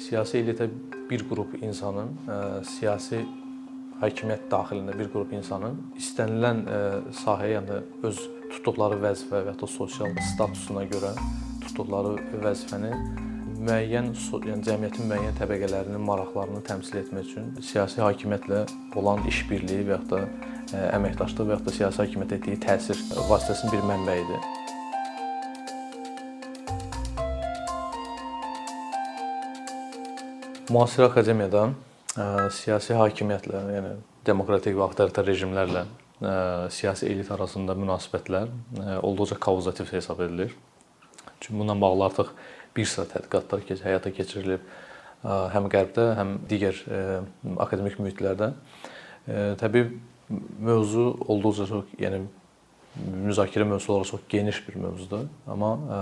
Siyasi elitə bir qrup insanın, ə, siyasi hakimiyyət daxilində bir qrup insanın istənilən ə, sahəyə, yəni öz tutduqları vəzifə və ya da sosial statusuna görə tutduqları vəzifəni müəyyən, yəni cəmiyyətin müəyyən təbəqələrinin maraqlarını təmsil etmək üçün siyasi hakimiyyətlə olan işbirliyi və ya da ə, əməkdaşlıq və ya da siyasi hakimiyyət etdiyi təsir vasitəsinin bir mənbəyidir. Müasir akademiyada ə, siyasi hakimiyyətlə, yəni demokratik və avtoritar rejimlərlə ə, siyasi elit arasında münasibətlər ə, olduqca kauzativ hesab edilir. Çünki bununla bağlı artıq bir sıra tədqiqatlar keç həyata keçirilib ə, həm qərbdə, həm digər ə, akademik mühitlərdə. Ə, təbii mövzu olduqca çox, yəni müzakirə mövzusu olaraq çox geniş bir mövzudur, amma ə,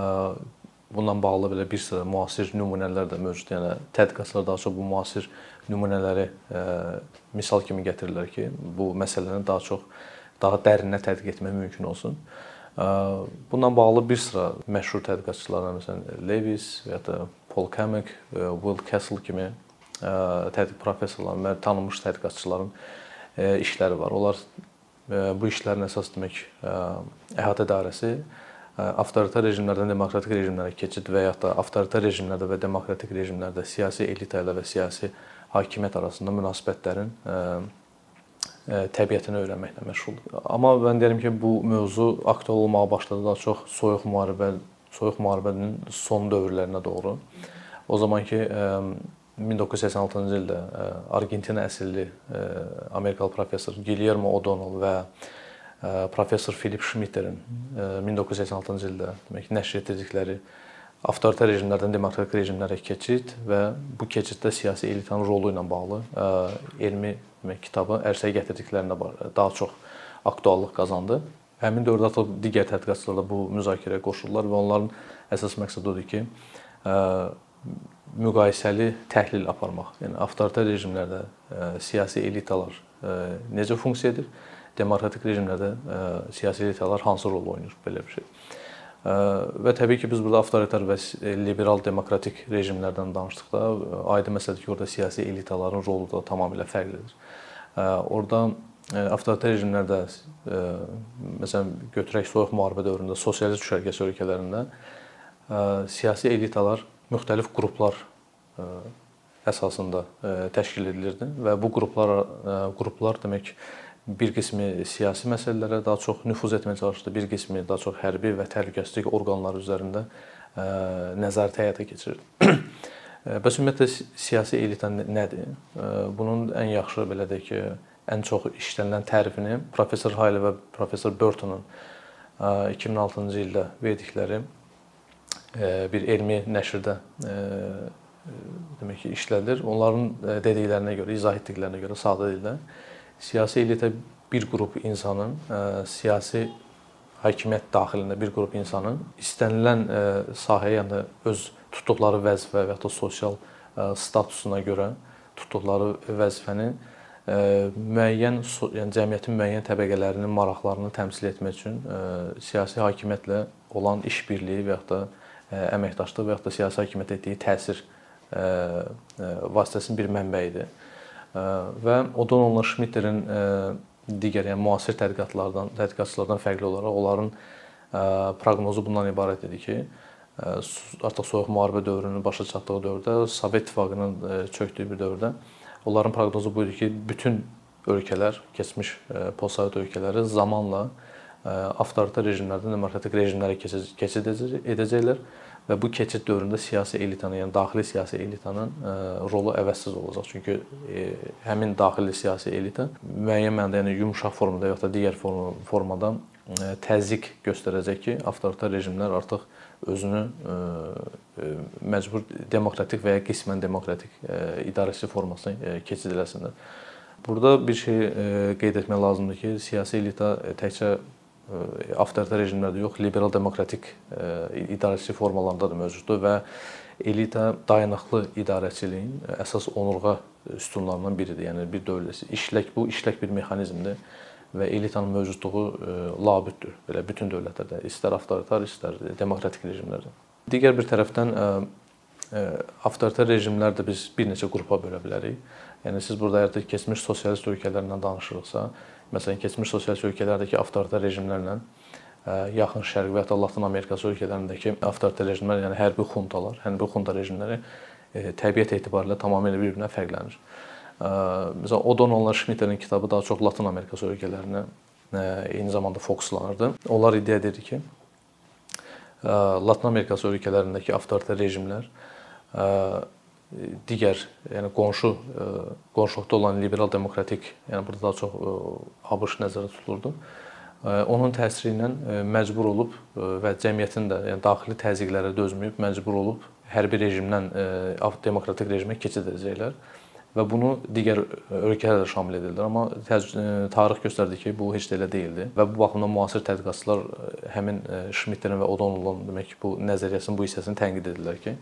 Bununla bağlı belə bir sıra müasir nümunələr də mövcud. Yəni tədqiqatçılar daha çox bu müasir nümunələri ə, e, misal kimi gətirirlər ki, bu məsələni daha çox daha dərinə tədqiq etmək mümkün olsun. Ə, e, bununla bağlı bir sıra məşhur tədqiqatçılardan məsələn Lewis və ya da Paul Kamek, e, Will Castle kimi ə, tədqiq professorların və tanınmış tədqiqatçıların ə, işləri var. Onlar ə, bu işlərin əsas demək ə, əhatə dairəsi avtoritar rejimlərdən demokratik rejimlərə keçid və ya da avtoritar rejimlərdə və demokratik rejimlərdə siyasi elita ilə və siyasi hakimiyyət arasında münasibətlərin təbiətini öyrənməklə məşğuldur. Amma mən deyirəm ki, bu mövzu aktual olmağa başladı daha çox soyuq müharibə, soyuq müharibənin son dövrlərinə doğru. O zaman ki 1986-cı ildə Argentina əsilli Amerikalı professor Guillermo O'Donnell və professor Philip Schmitterin 1986-cı ildə demək nəşr etdirdikləri avtoritar rejimlərdən demokratik rejimlərə keçid və bu keçiddə siyasi elitanın rolu ilə bağlı elmi demək kitabı ərsəyə gətirdiklərinə daha çox aktuallıq qazandı. Həmin dövrdə artıq digər tədqiqatçılar da bu müzakirəyə qoşuldular və onların əsas məqsədi odur ki, müqayisəli təhlil aparmaq. Yəni avtoritar rejimlərdə siyasi elitalar necə funksiya edir? Demokratik rejimlərdə ə, e, siyasi elitalar hansı rol oynayır belə bir şey. E, və təbii ki, biz burada avtoritar və liberal demokratik rejimlərdən danışdıqda e, aydın məsələdir ki, orada siyasi elitaların rolu da tamamilə fərqlidir. Ə, orada ə, avtoritar rejimlərdə məsələn götürək soyuq müharibə dövründə sosialist düşərgəsi ölkələrində siyasi elitalar müxtəlif qruplar əsasında təşkil edilirdi və bu qruplar qruplar demək bir qismi siyasi məsələlərə daha çox nüfuz etməyə çalışdı, bir qismi daha çox hərbi və təhlükəsizlik orqanları üzərində ə, nəzarət həyata keçirirdi. Bəs ümumiyyətlə siyasi elita nədir? Bunun ən yaxşı belə deyək ki, ən çox işlənilən tərifini professor Hayli və professor Burtonun 2006-cı ildə verdikləri bir elmi nəşrdə demək ki, işlədilir. Onların dediklərinə görə, izah etdiklərinə görə sadə dildə siyasi elitə bir qrup insanın siyasi hakimiyyət daxilində bir qrup insanın istənilən sahəyə, yəni öz tutduqları vəzifə və ya da sosial statusuna görə tutduqları vəzifəni müəyyən, yəni cəmiyyətin müəyyən təbəqələrinin maraqlarını təmsil etmək üçün siyasi hakimiyyətlə olan işbirliyi və ya da əməkdaşlıq və ya da siyasi hakimiyyət etdiyi təsir vasitəsinin bir mənbəyidir və O'Donnell Schmitterin digər yəni müasir tədqiqatlardan, tədqiqatçılardan fərqli olaraq onların proqnozu bundan ibarət idi ki, artıq soyuq müharibə dövrünün başa çatdığı dövrdə, Sovet İttifaqının çökdüyü bir dövrdə onların proqnozu bu idi ki, bütün ölkələr, keçmiş postsovet ölkələri zamanla avtoritar rejimlərdən demokratik rejimlərə keçid edəcəklər və bu keçid dövründə siyasi elitanın, yəni daxili siyasi elitanın e, rolu əvəzsiz olacaq. Çünki e, həmin daxili siyasi elita müəyyən mənada, yəni yumşaq formada yoxsa digər formada e, təzyiq göstərəcək ki, avtoritar rejimlər artıq özünü məcbur demokratik və ya qismən demokratik idarəçi formasına keçid eləsinlər. Burada bir şey qeyd etmək lazımdır ki, siyasi elita təkcə avtoritar rejimlərdə yox, liberal demokratik idarəçilik formalarında da mövcuddur və elita dayanıqlı idarəçiliyin əsas onurğa üsunlarından biridir. Yəni bir dövlət işlək bu işlək bir mexanizmdir və elitanın mövcudluğu labüddür. Belə bütün dövlətlərdə, istər avtoritar, istər demokratik rejimlərdə. Digər bir tərəfdən avtoritar rejimlər də biz bir neçə qrupa bölə bilərik. Yəni siz burada əgər keçmiş sosialist ölkələrdən danışırıqsa, məsələn, keçmiş sosialist ölkələrdəki avtoritar rejimlərlə yaxın şərq və ya Latin Amerikası ölkələrindəki avtoritar rejimlər, yəni hərbi xuntalar, hərbi xunta rejimləri təbiət etibarilə tamamilə bir-birindən fərqlənir. Məsələn, O'Donnell Schmitterin kitabı daha çox Latin Amerikası ölkələrinə eyni zamanda fokuslanırdı. Onlar iddia edirdi ki, Latin Amerikası ölkələrindəki avtoritar rejimlər digər, yəni qonşu qonşuluqda olan liberal demokratik, yəni burada daha çox ABŞ nəzərdə tutulurdu. Onun təsiri ilə məcbur olub və cəmiyyətin də, yəni daxili təzyiqlərə dözməyib, məcbur olub hərbi rejimdən demokratik rejimə keçid edəcəklər və bunu digər ölkələr də şamil edirlər. Amma tarix göstərdi ki, bu heç də elə deyildi və bu baxımdan müasir tədqiqatçılar həmin Schmitterin və O'Donnell'ın demək ki, bu nəzəriyyəsinin bu hissəsini tənqid edirlər ki,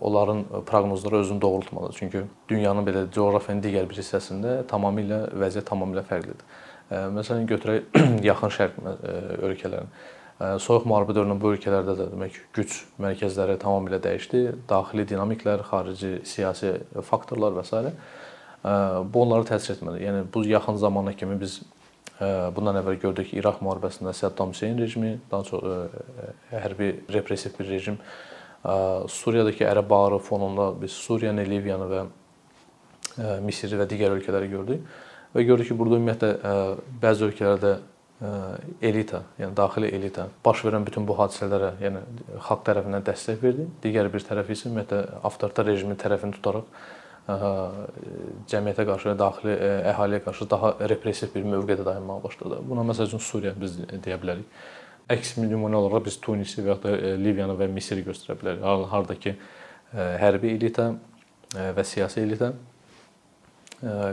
onların proqnozları özünü doğrultmadı. Çünki dünyanın belə coğrafiyanın digər bir hissəsində tamamilə vəziyyət tamamilə fərqlidir. Məsələn götürək yaxın şərq ölkələrini. Soyuq müharibə dövründə bu ölkələrdə də demək güc mərkəzləri tamamilə dəyişdi. Daxili dinamiklər, xarici siyasi faktorlar və s. bu onlara təsir etmədi. Yəni bu yaxın zamana kimi biz bundan əvvəl gördük İraq müharibəsində Saddam Hüseyn rejimi, daha çox hərbi repressiv bir rejim. Suriyadakı ərəb bağırı fonunda biz Suriyanı, Liviyanı və Misiri və digər ölkələri gördük və gördük ki, burada ümumiyyətlə bəzi ölkələrdə elita, yəni daxili elita baş verən bütün bu hadisələrə, yəni xalq tərəfindən dəstək verdi. Digər bir tərəf isə ümumiyyətlə avtoritar rejimin tərəfini tutaraq cəmiyyətə qarşı, daxili əhaliyə qarşı daha repressiv bir mövqedə dayanmağa başladı. Buna məsəl üçün Suriya biz deyə bilərik. Əks nümunə olaraq biz Tunisi və ya da Liviyanı və Misiri göstərə bilərik. Hardakı hərbi elita və siyasi elita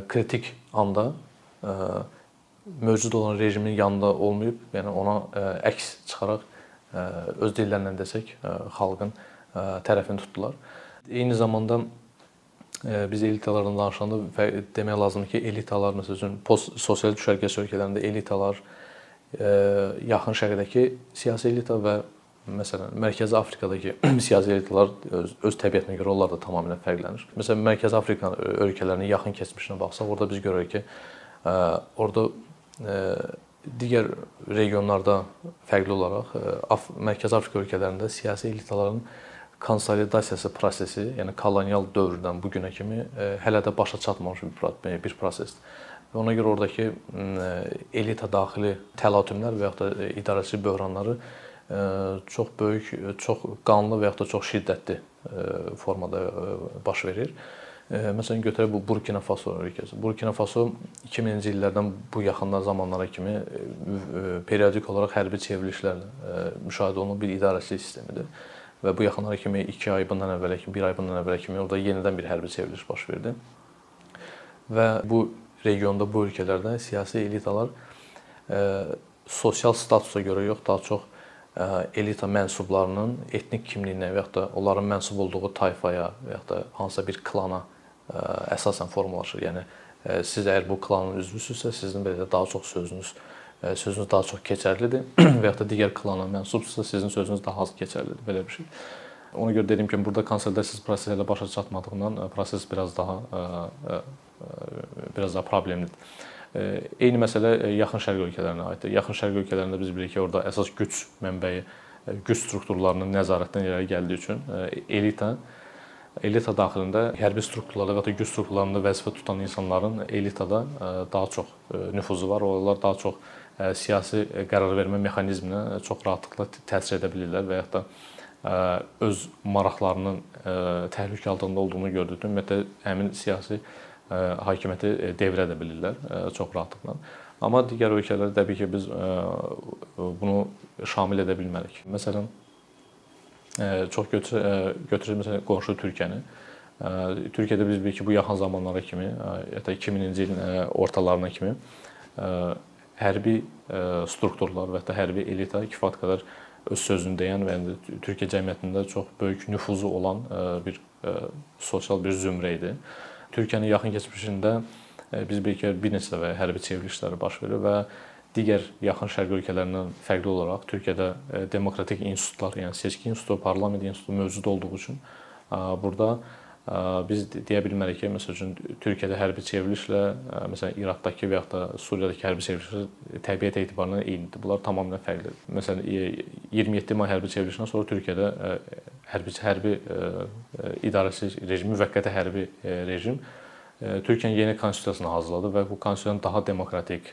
kritik anda mövcud olan rejimin yanında olmayıb, yəni ona e, əks çıxaraq e, öz dillərlə desək, e, xalqın tərəfini tutdular. Eyni zamanda biz elitalardan danışanda demək lazımdır ki, elitalar məsəl üçün post sosial düşərgə ölkələrində elitalar yaxın şərqdəki siyasi elita və məsələn Mərkəzi Afrikadakı siyasi elitalar öz, öz təbiətinə görə onlar da tamamilə fərqlənir. Məsələn Mərkəzi Afrika ölkələrinin yaxın keçmişinə baxsaq, orada biz görürük ki, orada digər regionlarda fərqli olaraq Af Mərkəzi Afrika ölkələrində siyasi elitaların konsolidasiyası prosesi, yəni kolonial dövrdən bu günə kimi hələ də başa çatmamış bir prosesdir. Və ona görə oradakı elita daxili təlatümlər və ya da idarəçi böhranları çox böyük, çox qanlı və ya da çox şiddətli formada baş verir. Məsələn götürək bu Burkina Faso ölkəsi. Burkina Faso 2000-ci illərdən bu yaxınlar zamanlara kimi periodik olaraq hərbi çevrilişlərlə müşahidə olunan bir idarəçilik sistemidir. Və bu yaxınlara kimi 2 ay bundan əvvələ kimi, 1 ay bundan əvvələ kimi orada yenidən bir hərbi çevriliş baş verdi. Və bu regionda, bu ölkələrdə siyasi elitalar sosial statusa görə yox, daha çox elita mənsublarının etnik kimliyinə və ya da onların mənsub olduğu tayfaya və ya da hansısa bir klana əsasən formalaşır. Yəni siz əgər bu klanın üzvüsünüzsə, sizin belə daha çox sözünüz sözünüz daha çox keçərlidir və ya da digər klana mənsubsunuzsa, sizin sözünüz daha az keçərlidir. Belə bir şey. Ona görə dediyim kimi burada konsolidasiya prosesi ilə başa çatmadığından proses biraz daha biraz daha problemlidir. Eyni məsələ yaxın şərq ölkələrinə aiddir. Yaxın şərq ölkələrində biz bilirik ki, orada əsas güc mənbəyi güc strukturlarının nəzarətdən irəli gəldiyi üçün elita elita daxilində hərbi strukturlarda və ya güc strukturlarında vəzifə tutan insanların elitada e, daha çox e, nüfuzu var. Onlar daha çox e, siyasi qərar vermə mexanizminə çox rahatlıqla təsir edə bilirlər və ya da öz maraqlarının təhlükə altında olduğunu gördükdə ümumiyyətlə həmin siyasi hakimiyyəti devrə edə bilirlər çox rahatlıqla. Amma digər ölkələrdə təbii ki, biz bunu şamil edə bilmərik. Məsələn, çox götür götürək məsələn qonşu Türkiyəni. Türkiyədə biz bilirik ki, bu yaxın zamanlara kimi, hətta 2000-ci ilin ortalarına kimi hərbi strukturlar və ya hərbi elita kifayət qədər öz sözünü deyən və Türkiyə cəmiyyətində çox böyük nüfuzu olan bir sosial bir zümrə idi. Türkiyənin yaxın keçmişində biz bilirik ki, bir neçə dəfə hərbi çevrilişlər baş verir və digər yaxın şərq ölkələrindən fərqli olaraq Türkiyədə e, demokratik institutlar, yəni seçki institutu, parlament institutu mövcud olduğu üçün burada biz deyə bilmərik ki, məsəl üçün Türkiyədə hərbi çevrilişlə məsələn İraqdakı və ya da Suriyadakı hərbi çevrilişlər təbiət etibarından eynidir. Bunlar tamamilə fərqlidir. Məsələn 27 may hərbi çevrilişindən sonra Türkiyədə hərbi hərbi idarəçi rejim, müvəqqəti hərbi rejim Türkiyənin yeni konstitusiyasını hazırladı və bu konstitusiyanın daha demokratik,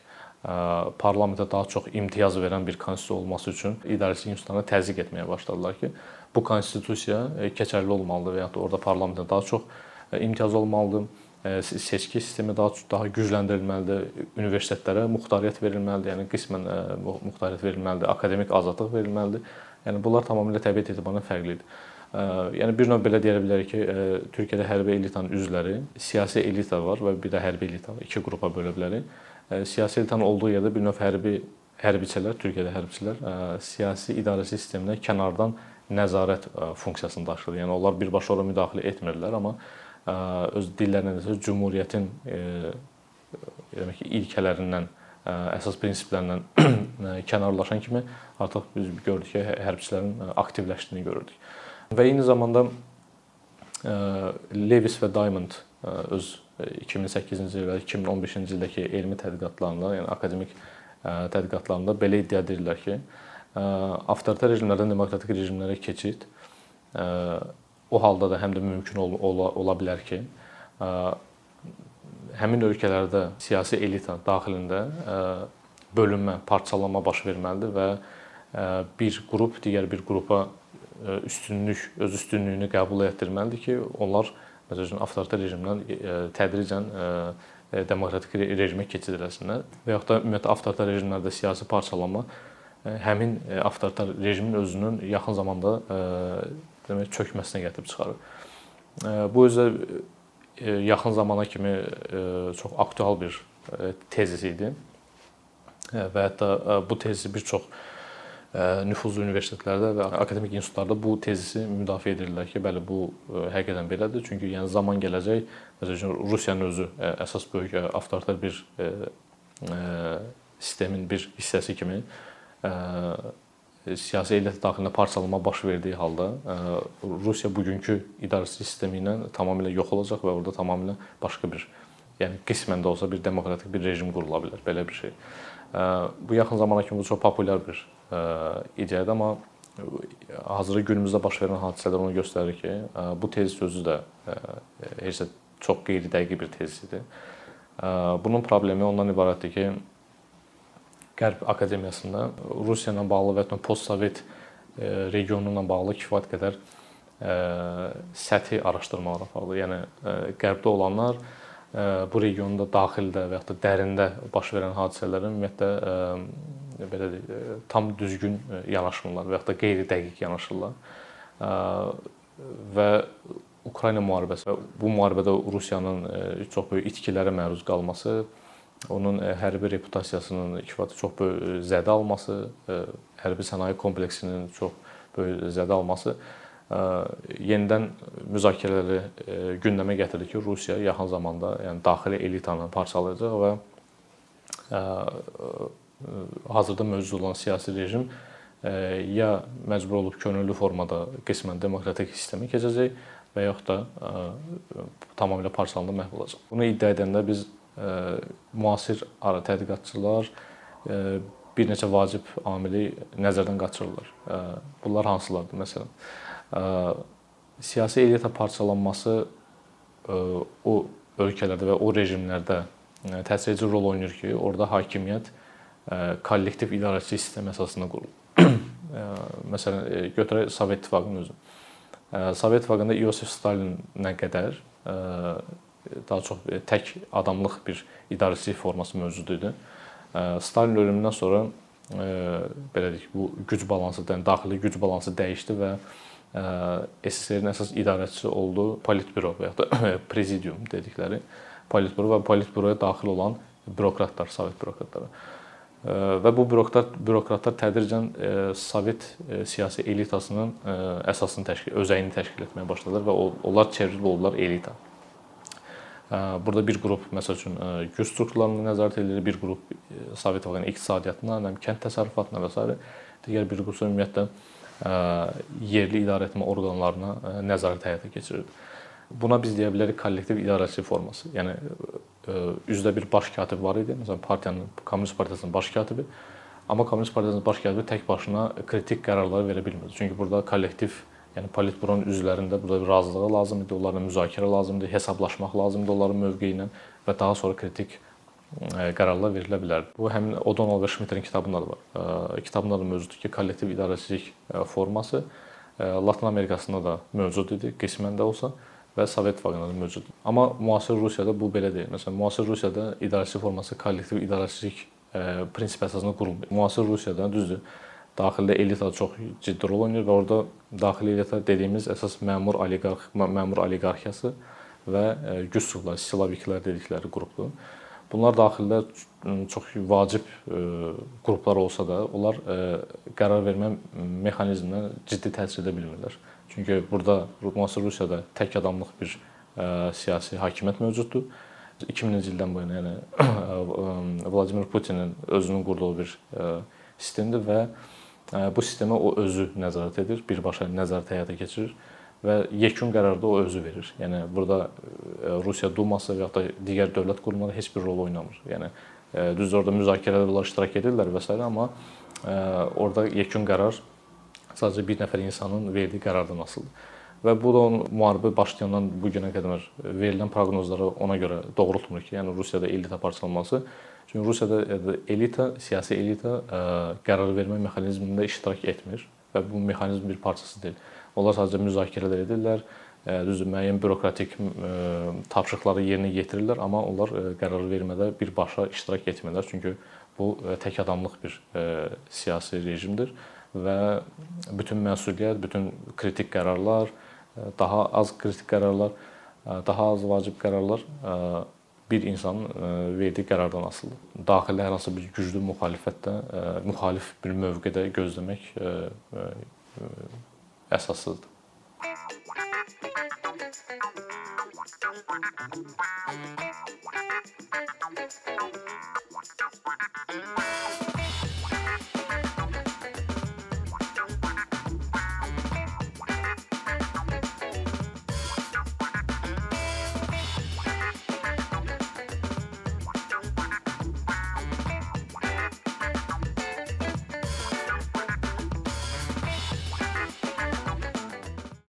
parlamentə daha çox imtiyaz verən bir konstitusiya olması üçün idarəçilik institutlarına təzyiq etməyə başladılar ki, bu konstitusiya keçərli olmalıdır və ya da orada parlamentə daha çox imtiyaz olmalıdır seçki sistemi daha daha gücləndirilməlidir. Universitetlərə muxtariyyət verilməlidir, yəni qismən muxtariyyət verilməlidir, akademik azadlıq verilməlidir. Yəni bunlar tamamilə təbiət etibarından fərqlidir. Yəni bir növ belə deyə bilərik ki, Türkiyədə hərbi elitanın üzvləri, siyasi elita var və bir də hərbi elita var. İki qrupa bölə bilərik. Siyasi elitanın olduğu yerdə bir növ hərbi hərbiçilər, Türkiyədə hərbiçilər siyasi idarəçi sisteminə kənardan nəzarət funksiyasını daşıyır. Yəni onlar birbaşa ora müdaxilə etmirlər, amma öz dillərinə desək cümhuriyyətin demək ki, ilkələrindən əsas prinsiplərindən kənarlaşan kimi artıq biz gördük ki, hərbiçilərin aktivləşdiyini görürdük. Və eyni zamanda Lewis və Diamond öz 2008-ci il və 2015-ci ildəki elmi tədqiqatlarında, yəni akademik tədqiqatlarında belə iddia edirlər ki, avtoritar rejimlərdən demokratik rejimlərə keçid o halda da həm də mümkün ola, ola bilər ki, həmin ölkələrdə siyasi elita daxilində bölünmə, parçalanma baş verməlidir və bir qrup digər bir qrupa üstünlük, öz üstünlüyünü qəbul etdirməlidir ki, onlar məsələn avtoritar rejimdən tədricən demokratik rejimə keçid eləsinlər və yaxud da ümumiyyətlə avtoritar rejimlərdə siyasi parçalanma həmin avtoritar rejimin özünün yaxın zamanda demək çökməsinə gətirib çıxarır. Bu özü yaxın zamana kimi çox aktual bir tezis idi və hətta bu tezisi bir çox nüfuzlu universitetlərdə və akademik institutlarda bu tezisi müdafiə edirlər ki, bəli bu həqiqətən belədir. Çünki yəni zaman gələcək, məsələn Rusiyanın özü əsas böyük avtoritar bir sistemin bir hissəsi kimi siyasi elit daxilində parçalanma baş verdiyi halda Rusiya bugünkü idarəçilik sistemi ilə tamamilə yox olacaq və orada tamamilə başqa bir, yəni qismən də olsa bir demokratik bir rejim qurula bilər, belə bir şey. Bu yaxın zamana kimi bu çox populyar bir ideyadır, amma hazırda günümüzdə baş verən hadisələr onu göstərir ki, bu tez sözü də heç də çox qeyri-dəqiq bir tezdir. Bunun problemi ondan ibarətdir ki, Qərb akademiyasında Rusiya ilə bağlı və ya postsovet regionu ilə bağlı kifayət qədər səthi araşdırmalar aparılır. Yəni Qərbdə olanlar bu regionda daxildə və da dərində baş verən hadisələrin ümumiyyətlə belə deyək, tam düzgün yanaşmırlar və da qeyri-dəqiq yanaşırlar. Və Ukrayna müharibəsi və bu müharibədə Rusiyanın çox böyük itkilərə məruz qalması, onun hərbi reputasiyasının kifayət çox böyük zədə alması, hərbi sənaye kompleksinin çox böyük zədə alması yenidən müzakirələri gündəmə gətirdi ki, Rusiya yaxın zamanda, yəni daxili elitanı parçalayacaq və hazırda mövcud olan siyasi rejim ya məcbur olub könüllü formada qismən demokratik sistemə keçəcək və yaxud da tamamilə parçalanıb məhv olacaq. Bunu iddia edəndə biz müasir tədqiqatçılar bir neçə vacib amili nəzərdən qaçırırlar. Bunlar hansılardır? Məsələn, siyasi elita parçalanması o ölkələrdə və o rejimlərdə təsirli rol oynayır ki, orada hakimiyyət kollektiv idarəçilik sistemi əsasında qurulur. Məsələn, götürək Sovet İttifaqının özü. Sovet İttifaqında İosif Stalinə qədər daha çox tək adamlıq bir idarəçilik forması mövcud idi. Stalin ölümündən sonra belə deyək, bu güc balansı, yəni daxili güc balansı dəyişdi və SSR-in əsas idarəçisi oldu politbüro və ya da prezidium dedikləri politbüro və politbüroya daxil olan bürokratlar, sovet bürokratları. Və bu bürokrat bürokratlar tədricən sovet siyasi elitasının əsasını təşkil, özəyini təşkil etməyə başladılar və onlar çevrilib oldular elita. Burada bir qrup məsəl üçün güc strukturlarına nəzarət edir, bir qrup Sovet vaxtının iqtisadiyyatına, kənd təsərrüfatına və s. digər bir qrup ümumiyyətlə yerli idarəetmə orqanlarına nəzarət həyata keçirirdi. Buna biz deyə bilərik kollektiv idarəçilik forması. Yəni üzdə bir baş katib var idi. Məsələn, partiyanın, Kommunist Partiyasının baş katibi. Amma Kommunist Partiyasının baş katibi tək başına kritik qərarlar verə bilmirdi. Çünki burada kollektiv, yəni politburonun üzvlərində burada bir razılığı lazım idi, onlarla müzakirə lazım idi, hesablaşmaq lazım idi onların mövqeyi ilə və daha sonra kritik qərarlar verilə bilərdi. Bu həmin O'Donnell və Schmitterin kitabında da var. Kitabında da mövcuddur ki, kollektiv idarəçilik forması Latın Amerikasında da mövcud idi, qismən də olsa və Sovet İttifaqında da mövcuddur. Amma müasir Rusiyada bu belə deyil. Məsələn, müasir Rusiyada idarəçilik forması kollektiv idarəçilik prinsip əsasında qurulmur. Müasir Rusiyada düzdür, daxildə elita çox ciddi rol oynayır və orada daxili elita dediyimiz əsas məmur oliqarx məmur oliqarxiyası və güclülər, silaviklər dedikləri qrupdur. Bunlar daxildə çox vacib qruplar olsa da, onlar qərar vermə mexanizminə ciddi təsir edə bilmirlər. Çünki burada müasir Rusiyada tək adamlıq bir siyasi hakimiyyət mövcuddur. 2000-ci ildən bu yana, yəni Vladimir Putinin özünün qurduğu bir sistemdir və bu sistemə o özü nəzarət edir, birbaşa nəzarət həyata keçirir və yekun qərarda o özü verir. Yəni burada Rusiya Duması və ya da digər dövlət qurumları heç bir rol oynamır. Yəni düzdür orada müzakirələrdə iştirak edirlər və s. amma orada yekun qərar sadəcə bir nəfər insanın verdiyi qərardan asılıdır. Və bu da onun müharibə başlayandan bu günə qədər verilən proqnozları ona görə doğrultmur ki, yəni Rusiyada elita parçalanması. Çünki Rusiyada elita, siyasi elita qərar vermə mexanizmində iştirak etmir və bu mexanizmin bir parçası deyil. Onlar sadəcə müzakirələr edirlər, düzdür, müəyyən bürokratik tapşırıqları yerinə yetirirlər, amma onlar qərar vermədə birbaşa iştirak etmirlər. Çünki bu tək adamlıq bir siyasi rejimdir və bütün məsuliyyət, bütün kritik qərarlar, daha az kritik qərarlar, daha az vacib qərarlar bir insanın e, verdiyi qərardan asılıdır. Daxildə hər hansı bir güclü müxalifətdə e, müxalif bir mövqedə gözləmək e, əsassızdır.